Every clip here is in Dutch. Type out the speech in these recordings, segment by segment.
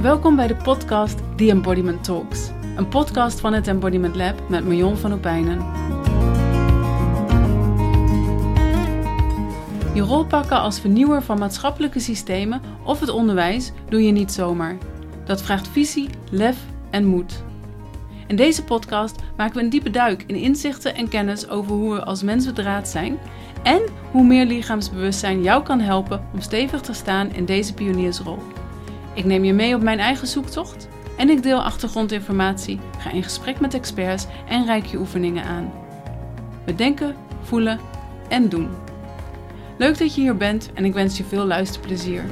Welkom bij de podcast The Embodiment Talks. Een podcast van het Embodiment Lab met Marion van Opijnen. Je rol pakken als vernieuwer van maatschappelijke systemen of het onderwijs doe je niet zomaar. Dat vraagt visie, lef en moed. In deze podcast maken we een diepe duik in inzichten en kennis over hoe we als mens bedraad zijn en hoe meer lichaamsbewustzijn jou kan helpen om stevig te staan in deze pioniersrol. Ik neem je mee op mijn eigen zoektocht en ik deel achtergrondinformatie, ga in gesprek met experts en reik je oefeningen aan. We denken, voelen en doen. Leuk dat je hier bent en ik wens je veel luisterplezier.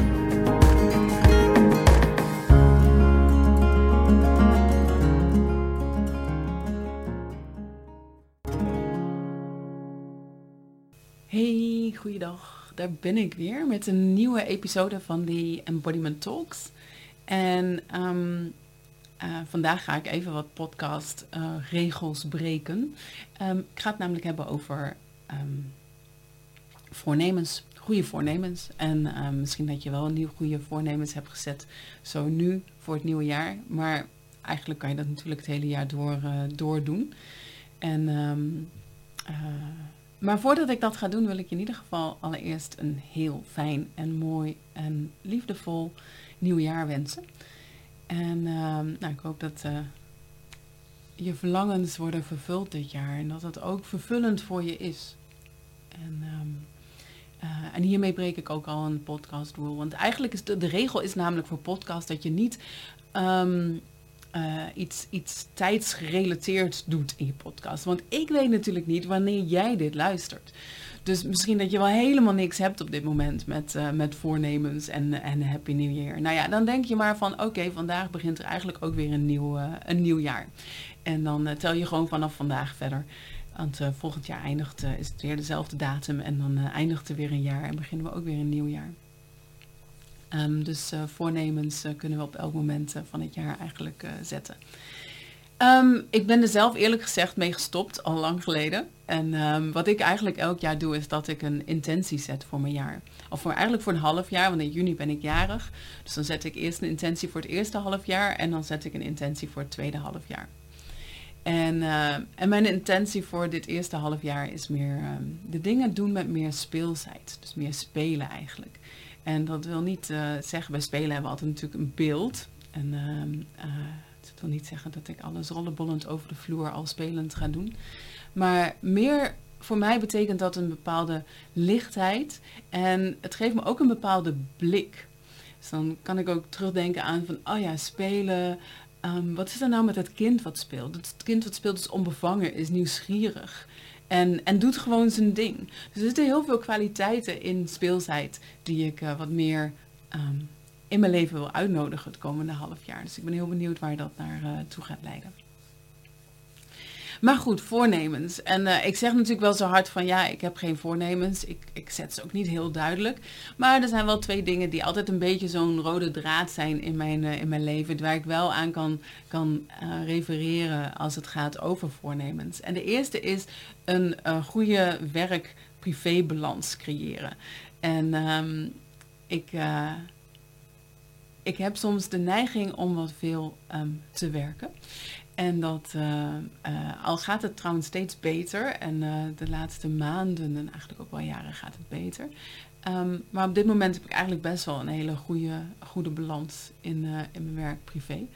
Hey, goeiedag. Daar ben ik weer met een nieuwe episode van die Embodiment Talks. En ehm, eh, vandaag ga ik even wat podcast uh, regels breken. Um, ik ga het namelijk hebben over um, voornemens, goede voornemens. En misschien dat je wel een nieuw goede voornemens hebt gezet, zo nu voor het nieuwe jaar. Maar eigenlijk kan je dat natuurlijk het hele jaar door, uh, door doen. En maar voordat ik dat ga doen, wil ik je in ieder geval allereerst een heel fijn en mooi en liefdevol nieuwjaar wensen. En uh, nou, ik hoop dat uh, je verlangens worden vervuld dit jaar en dat het ook vervullend voor je is. En, um, uh, en hiermee breek ik ook al een podcast rule. Want eigenlijk is de, de regel is namelijk voor podcast dat je niet um, uh, iets, iets tijdsgerelateerd doet in je podcast. Want ik weet natuurlijk niet wanneer jij dit luistert. Dus misschien dat je wel helemaal niks hebt op dit moment met, uh, met voornemens en, en Happy New Year. Nou ja, dan denk je maar van oké, vandaag begint er eigenlijk ook weer een nieuw, uh, een nieuw jaar. En dan tel je gewoon vanaf vandaag verder. Want volgend jaar eindigt, is het weer dezelfde datum en dan eindigt er weer een jaar en beginnen we ook weer een nieuw jaar. Um, dus uh, voornemens uh, kunnen we op elk moment uh, van het jaar eigenlijk zetten. Um, ik ben er zelf eerlijk gezegd mee gestopt, al lang geleden. En um, wat ik eigenlijk elk jaar doe, is dat ik een intentie zet voor mijn jaar. Of voor, eigenlijk voor een half jaar, want in juni ben ik jarig. Dus dan zet ik eerst een intentie voor het eerste half jaar en dan zet ik een intentie voor het tweede half jaar. En, en mijn intentie voor dit eerste half jaar is meer de dingen doen met meer speelsheid. Dus meer spelen eigenlijk. En dat wil niet uh, zeggen, bij spelen hebben we altijd natuurlijk een beeld. En uh, uh, het wil niet zeggen dat ik alles rollenbollend over de vloer al spelend ga doen. Maar meer voor mij betekent dat een bepaalde lichtheid. En het geeft me ook een bepaalde blik. Dus dan kan ik ook terugdenken aan van, oh ja, spelen. Um, wat is er nou met het kind wat speelt? Het kind wat speelt is onbevangen, is nieuwsgierig. En, en doet gewoon zijn ding. Dus er zitten heel veel kwaliteiten in speelsheid die ik uh, wat meer um, in mijn leven wil uitnodigen het komende half jaar. Dus ik ben heel benieuwd waar dat naartoe uh, toe gaat leiden. Maar goed, voornemens. En uh, ik zeg natuurlijk wel zo hard van ja, ik heb geen voornemens. Ik, ik zet ze ook niet heel duidelijk. Maar er zijn wel twee dingen die altijd een beetje zo'n rode draad zijn in mijn, uh, in mijn leven. Waar ik wel aan kan, kan uh, refereren als het gaat over voornemens. En de eerste is een goede werk-privé-balans creëren. En um, ik ik heb soms de neiging om wat veel um, te werken. En dat, uh, uh, al gaat het trouwens steeds beter en uh, de laatste maanden en eigenlijk ook wel jaren gaat het beter. Um, maar op dit moment heb ik eigenlijk best wel een hele goede, goede balans in, in mijn werk privé.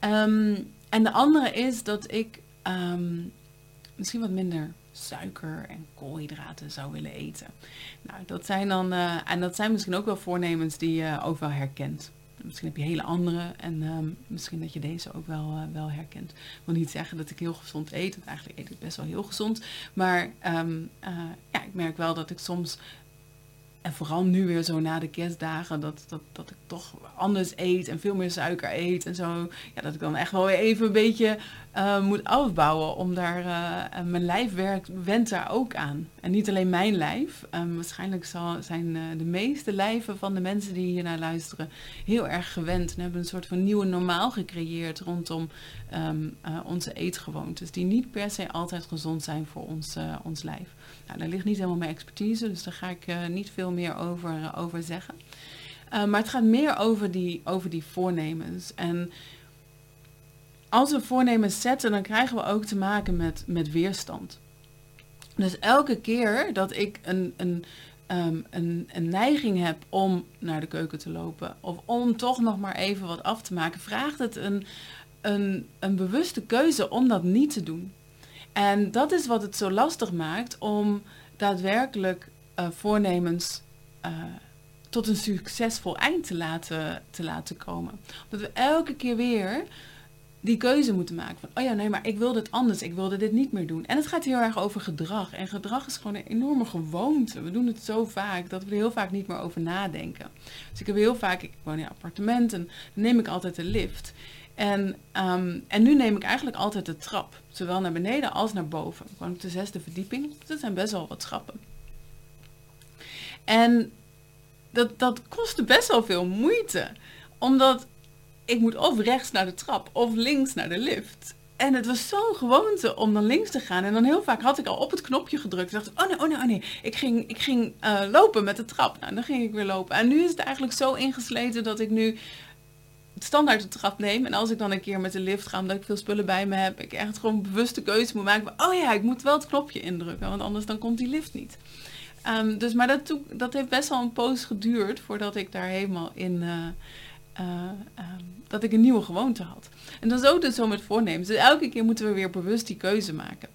Um, en de andere is dat ik um, misschien wat minder suiker en koolhydraten zou willen eten. Nou, dat zijn dan, en dat zijn misschien ook wel voornemens die je ook wel herkent. Misschien heb je hele andere en um, misschien dat je deze ook wel, uh, wel herkent. Ik wil niet zeggen dat ik heel gezond eet, want eigenlijk eet ik best wel heel gezond. Maar um, uh, ja, ik merk wel dat ik soms, en vooral nu weer zo na de kerstdagen, dat, dat, dat ik toch anders eet en veel meer suiker eet en zo. Ja, dat ik dan echt wel weer even een beetje uh, moet afbouwen. Om daar, uh, mijn lijf werkt, went daar ook aan. En niet alleen mijn lijf. Um, waarschijnlijk zal, zijn uh, de meeste lijven van de mensen die hier naar luisteren heel erg gewend. En hebben een soort van nieuwe normaal gecreëerd rondom um, onze eetgewoontes. Die niet per se altijd gezond zijn voor ons, ons lijf. Nou, daar ligt niet helemaal mijn expertise, dus daar ga ik niet veel meer over, over zeggen. Maar het gaat meer over die, over die voornemens. En als we voornemens zetten, dan krijgen we ook te maken met, met weerstand. Dus elke keer dat ik een, een, um, een, een neiging heb om naar de keuken te lopen, of om toch nog maar even wat af te maken, vraagt het een, een, een bewuste keuze om dat niet te doen. En dat is wat het zo lastig maakt om daadwerkelijk uh, voornemens uh, tot een succesvol eind te laten, te laten komen. Omdat we elke keer weer die keuze moeten maken van, oh ja, nee, maar ik wilde het anders, ik wilde dit niet meer doen. En het gaat heel erg over gedrag. En gedrag is gewoon een enorme gewoonte. We doen het zo vaak dat we er heel vaak niet meer over nadenken. Dus ik heb heel vaak, ik woon in appartementen, dan neem ik altijd de lift. En, um, en nu neem ik eigenlijk altijd de trap, zowel naar beneden als naar boven. Ik woon op de zesde verdieping, dus dat zijn best wel wat trappen. En dat, dat kostte best wel veel moeite, omdat ik moet of rechts naar de trap of links naar de lift. En het was zo'n gewoonte om dan links te gaan. En dan heel vaak had ik al op het knopje gedrukt. dacht oh nee, oh nee, oh nee. Ik ging, ik ging uh, lopen met de trap. Nou, dan ging ik weer lopen. En nu is het eigenlijk zo ingesleten dat ik nu standaard de trap neem. En als ik dan een keer met de lift ga, omdat ik veel spullen bij me heb, ik echt gewoon bewuste keuze moet maken. oh ja, ik moet wel het knopje indrukken, want anders dan komt die lift niet. Um, dus, maar dat, dat heeft best wel een poos geduurd voordat ik daar helemaal in, uh, uh, um, dat ik een nieuwe gewoonte had. En dan is ook dus zo met voornemens. Dus elke keer moeten we weer bewust die keuze maken.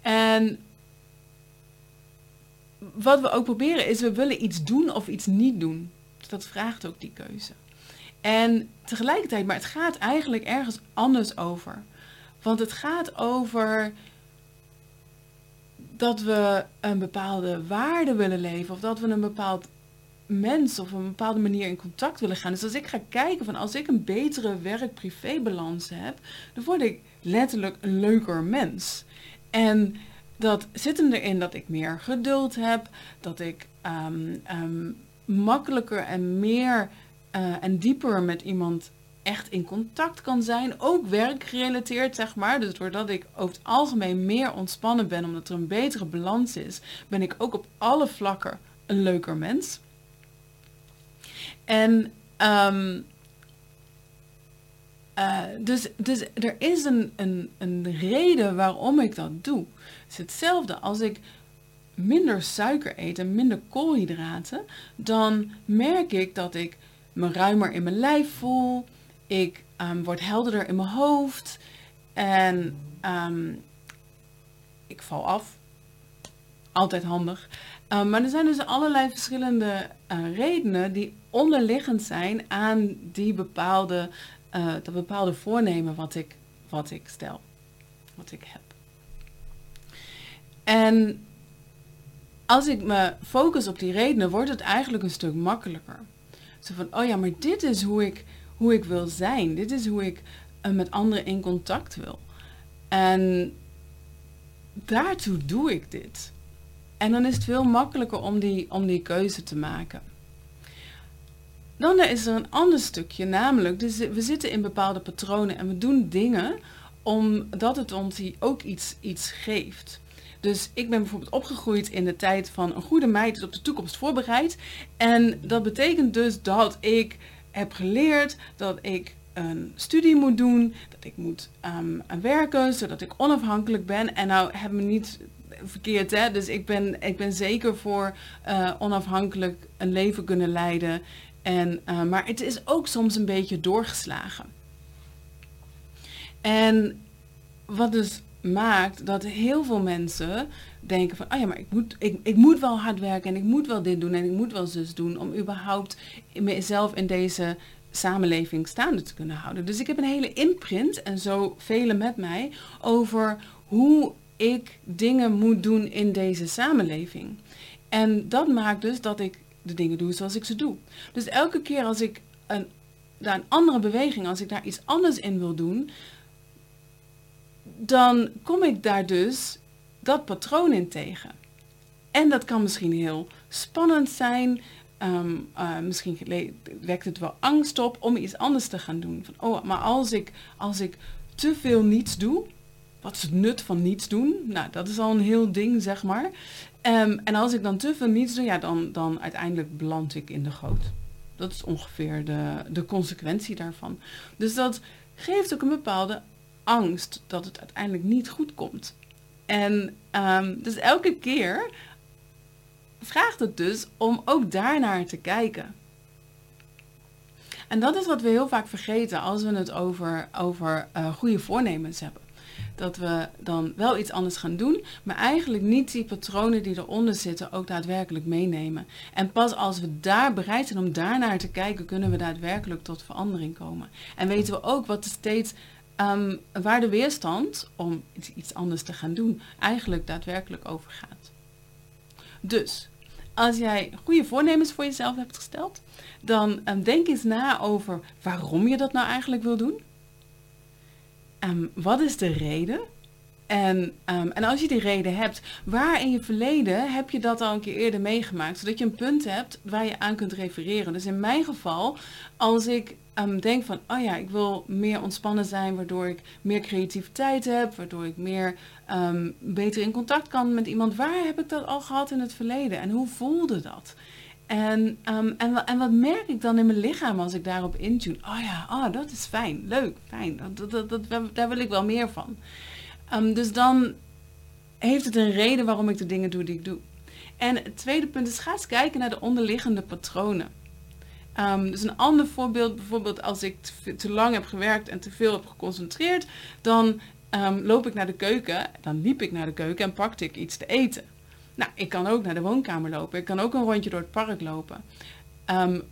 En wat we ook proberen is, we willen iets doen of iets niet doen. Dat vraagt ook die keuze. En tegelijkertijd, maar het gaat eigenlijk ergens anders over. Want het gaat over dat we een bepaalde waarde willen leven of dat we een bepaald mens of een bepaalde manier in contact willen gaan. Dus als ik ga kijken van als ik een betere werk-privé-balans heb, dan word ik letterlijk een leuker mens. En dat zit hem erin dat ik meer geduld heb, dat ik um, um, makkelijker en meer uh, en dieper met iemand echt in contact kan zijn. Ook werkgerelateerd, zeg maar. Dus doordat ik over het algemeen meer ontspannen ben, omdat er een betere balans is, ben ik ook op alle vlakken een leuker mens. En um, uh, dus, dus er is een, een, een reden waarom ik dat doe. Het is hetzelfde als ik minder suiker eet en minder koolhydraten, dan merk ik dat ik me ruimer in mijn lijf voel. Ik um, word helderder in mijn hoofd. En um, ik val af. Altijd handig. Um, maar er zijn dus allerlei verschillende uh, redenen die onderliggend zijn aan die bepaalde, uh, dat bepaalde voornemen wat ik, wat ik stel. Wat ik heb. En als ik me focus op die redenen, wordt het eigenlijk een stuk makkelijker. Zo van, oh ja, maar dit is hoe ik, hoe ik wil zijn. Dit is hoe ik met anderen in contact wil. En daartoe doe ik dit. En dan is het veel makkelijker om die, om die keuze te maken. Dan is er een ander stukje, namelijk dus we zitten in bepaalde patronen en we doen dingen omdat het ons ook iets, iets geeft. Dus ik ben bijvoorbeeld opgegroeid in de tijd van een goede meid is op de toekomst voorbereid. En dat betekent dus dat ik heb geleerd dat ik een studie moet doen, dat ik moet um, werken, zodat ik onafhankelijk ben. En nou hebben we niet verkeerd, hè? Dus ik ben, ik ben zeker voor uh, onafhankelijk een leven kunnen leiden. En, uh, maar het is ook soms een beetje doorgeslagen. En wat dus maakt dat heel veel mensen denken van, oh ja, maar ik moet, ik, ik moet wel hard werken en ik moet wel dit doen en ik moet wel zus doen om überhaupt mezelf in deze samenleving staande te kunnen houden. Dus ik heb een hele imprint en zo velen met mij over hoe ik dingen moet doen in deze samenleving. En dat maakt dus dat ik de dingen doe zoals ik ze doe. Dus elke keer als ik een, daar een andere beweging, als ik daar iets anders in wil doen, dan kom ik daar dus dat patroon in tegen. En dat kan misschien heel spannend zijn. Um, uh, misschien wekt het wel angst op om iets anders te gaan doen. Van, oh, maar als ik, als ik te veel niets doe, wat is het nut van niets doen? Nou, dat is al een heel ding, zeg maar. Um, en als ik dan te veel niets doe, ja, dan, dan uiteindelijk beland ik in de goot. Dat is ongeveer de, de consequentie daarvan. Dus dat geeft ook een bepaalde angst dat het uiteindelijk niet goed komt. En ehm, dus elke keer vraagt het dus om ook daarnaar te kijken. En dat is wat we heel vaak vergeten als we het over, over uh, goede voornemens hebben. Dat we dan wel iets anders gaan doen, maar eigenlijk niet die patronen die eronder zitten ook daadwerkelijk meenemen. En pas als we daar bereid zijn om daarnaar te kijken, kunnen we daadwerkelijk tot verandering komen. En weten we ook wat steeds um, waar de weerstand om iets anders te gaan doen eigenlijk daadwerkelijk over gaat. Dus als jij goede voornemens voor jezelf hebt gesteld, dan um, denk eens na over waarom je dat nou eigenlijk wil doen. Um, wat is de reden? En, um, en als je die reden hebt, waar in je verleden heb je dat al een keer eerder meegemaakt? Zodat je een punt hebt waar je aan kunt refereren. Dus in mijn geval, als ik um, denk van, oh ja, ik wil meer ontspannen zijn, waardoor ik meer creativiteit heb, waardoor ik meer beter in contact kan met iemand. Waar heb ik dat al gehad in het verleden en hoe voelde dat? En, um, en, en wat merk ik dan in mijn lichaam als ik daarop intune? Oh ja, oh, dat is fijn, leuk, fijn. Dat, dat, dat, daar wil ik wel meer van. Um, dus dan heeft het een reden waarom ik de dingen doe die ik doe. En het tweede punt is, ga eens kijken naar de onderliggende patronen. Um, dus een ander voorbeeld, bijvoorbeeld als ik te, lang heb gewerkt en te veel heb geconcentreerd, dan loop ik naar de keuken, dan liep ik naar de keuken en pakte ik iets te eten. Nou, ik kan ook naar de woonkamer lopen, ik kan ook een rondje door het park lopen. Um,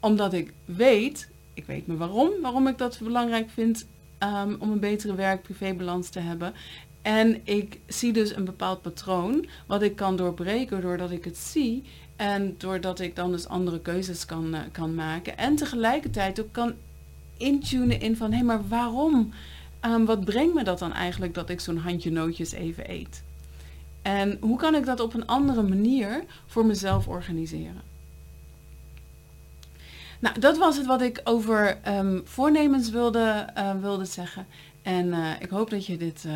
omdat ik weet, ik weet me waarom, waarom ik dat belangrijk vind om een betere werk-privébalans te hebben. En ik zie dus een bepaald patroon, wat ik kan doorbreken doordat ik het zie en doordat ik dan dus andere keuzes kan, uh, kan maken. En tegelijkertijd ook kan intunen in van hé, hey, maar waarom? Um, wat brengt me dat dan eigenlijk dat ik zo'n handje nootjes even eet? En hoe kan ik dat op een andere manier voor mezelf organiseren? Nou, dat was het wat ik over um, voornemens wilde, uh, wilde zeggen. En uh, ik hoop dat je dit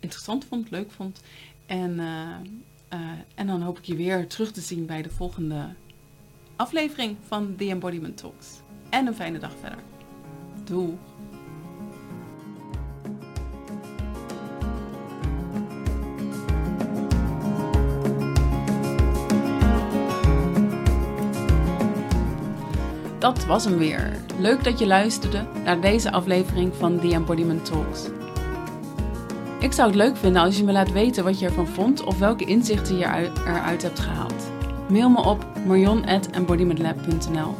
interessant vond, leuk vond. En en dan hoop ik je weer terug te zien bij de volgende aflevering van The Embodiment Talks. En een fijne dag verder. Doei! Dat was hem weer. Leuk dat je luisterde naar deze aflevering van The Embodiment Talks. Ik zou het leuk vinden als je me laat weten wat je ervan vond of welke inzichten je eruit hebt gehaald. Mail me op marion.embodimentlab.nl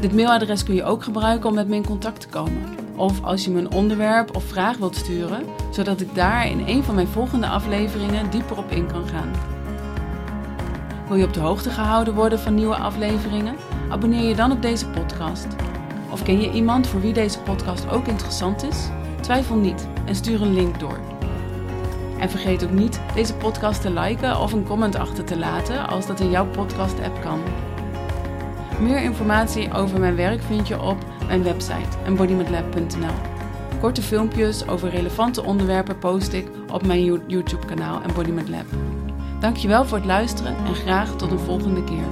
Dit mailadres kun je ook gebruiken om met me in contact te komen. Of als je me een onderwerp of vraag wilt sturen, zodat ik daar in een van mijn volgende afleveringen dieper op in kan gaan. Wil je op de hoogte gehouden worden van nieuwe afleveringen? Abonneer je dan op deze podcast. Of ken je iemand voor wie deze podcast ook interessant is? Twijfel niet en stuur een link door. En vergeet ook niet deze podcast te liken of een comment achter te laten als dat in jouw podcast-app kan. Meer informatie over mijn werk vind je op mijn website embodimentlab.nl. Korte filmpjes over relevante onderwerpen post ik op mijn YouTube-kanaal Embodiment Lab. Dankjewel voor het luisteren en graag tot een volgende keer.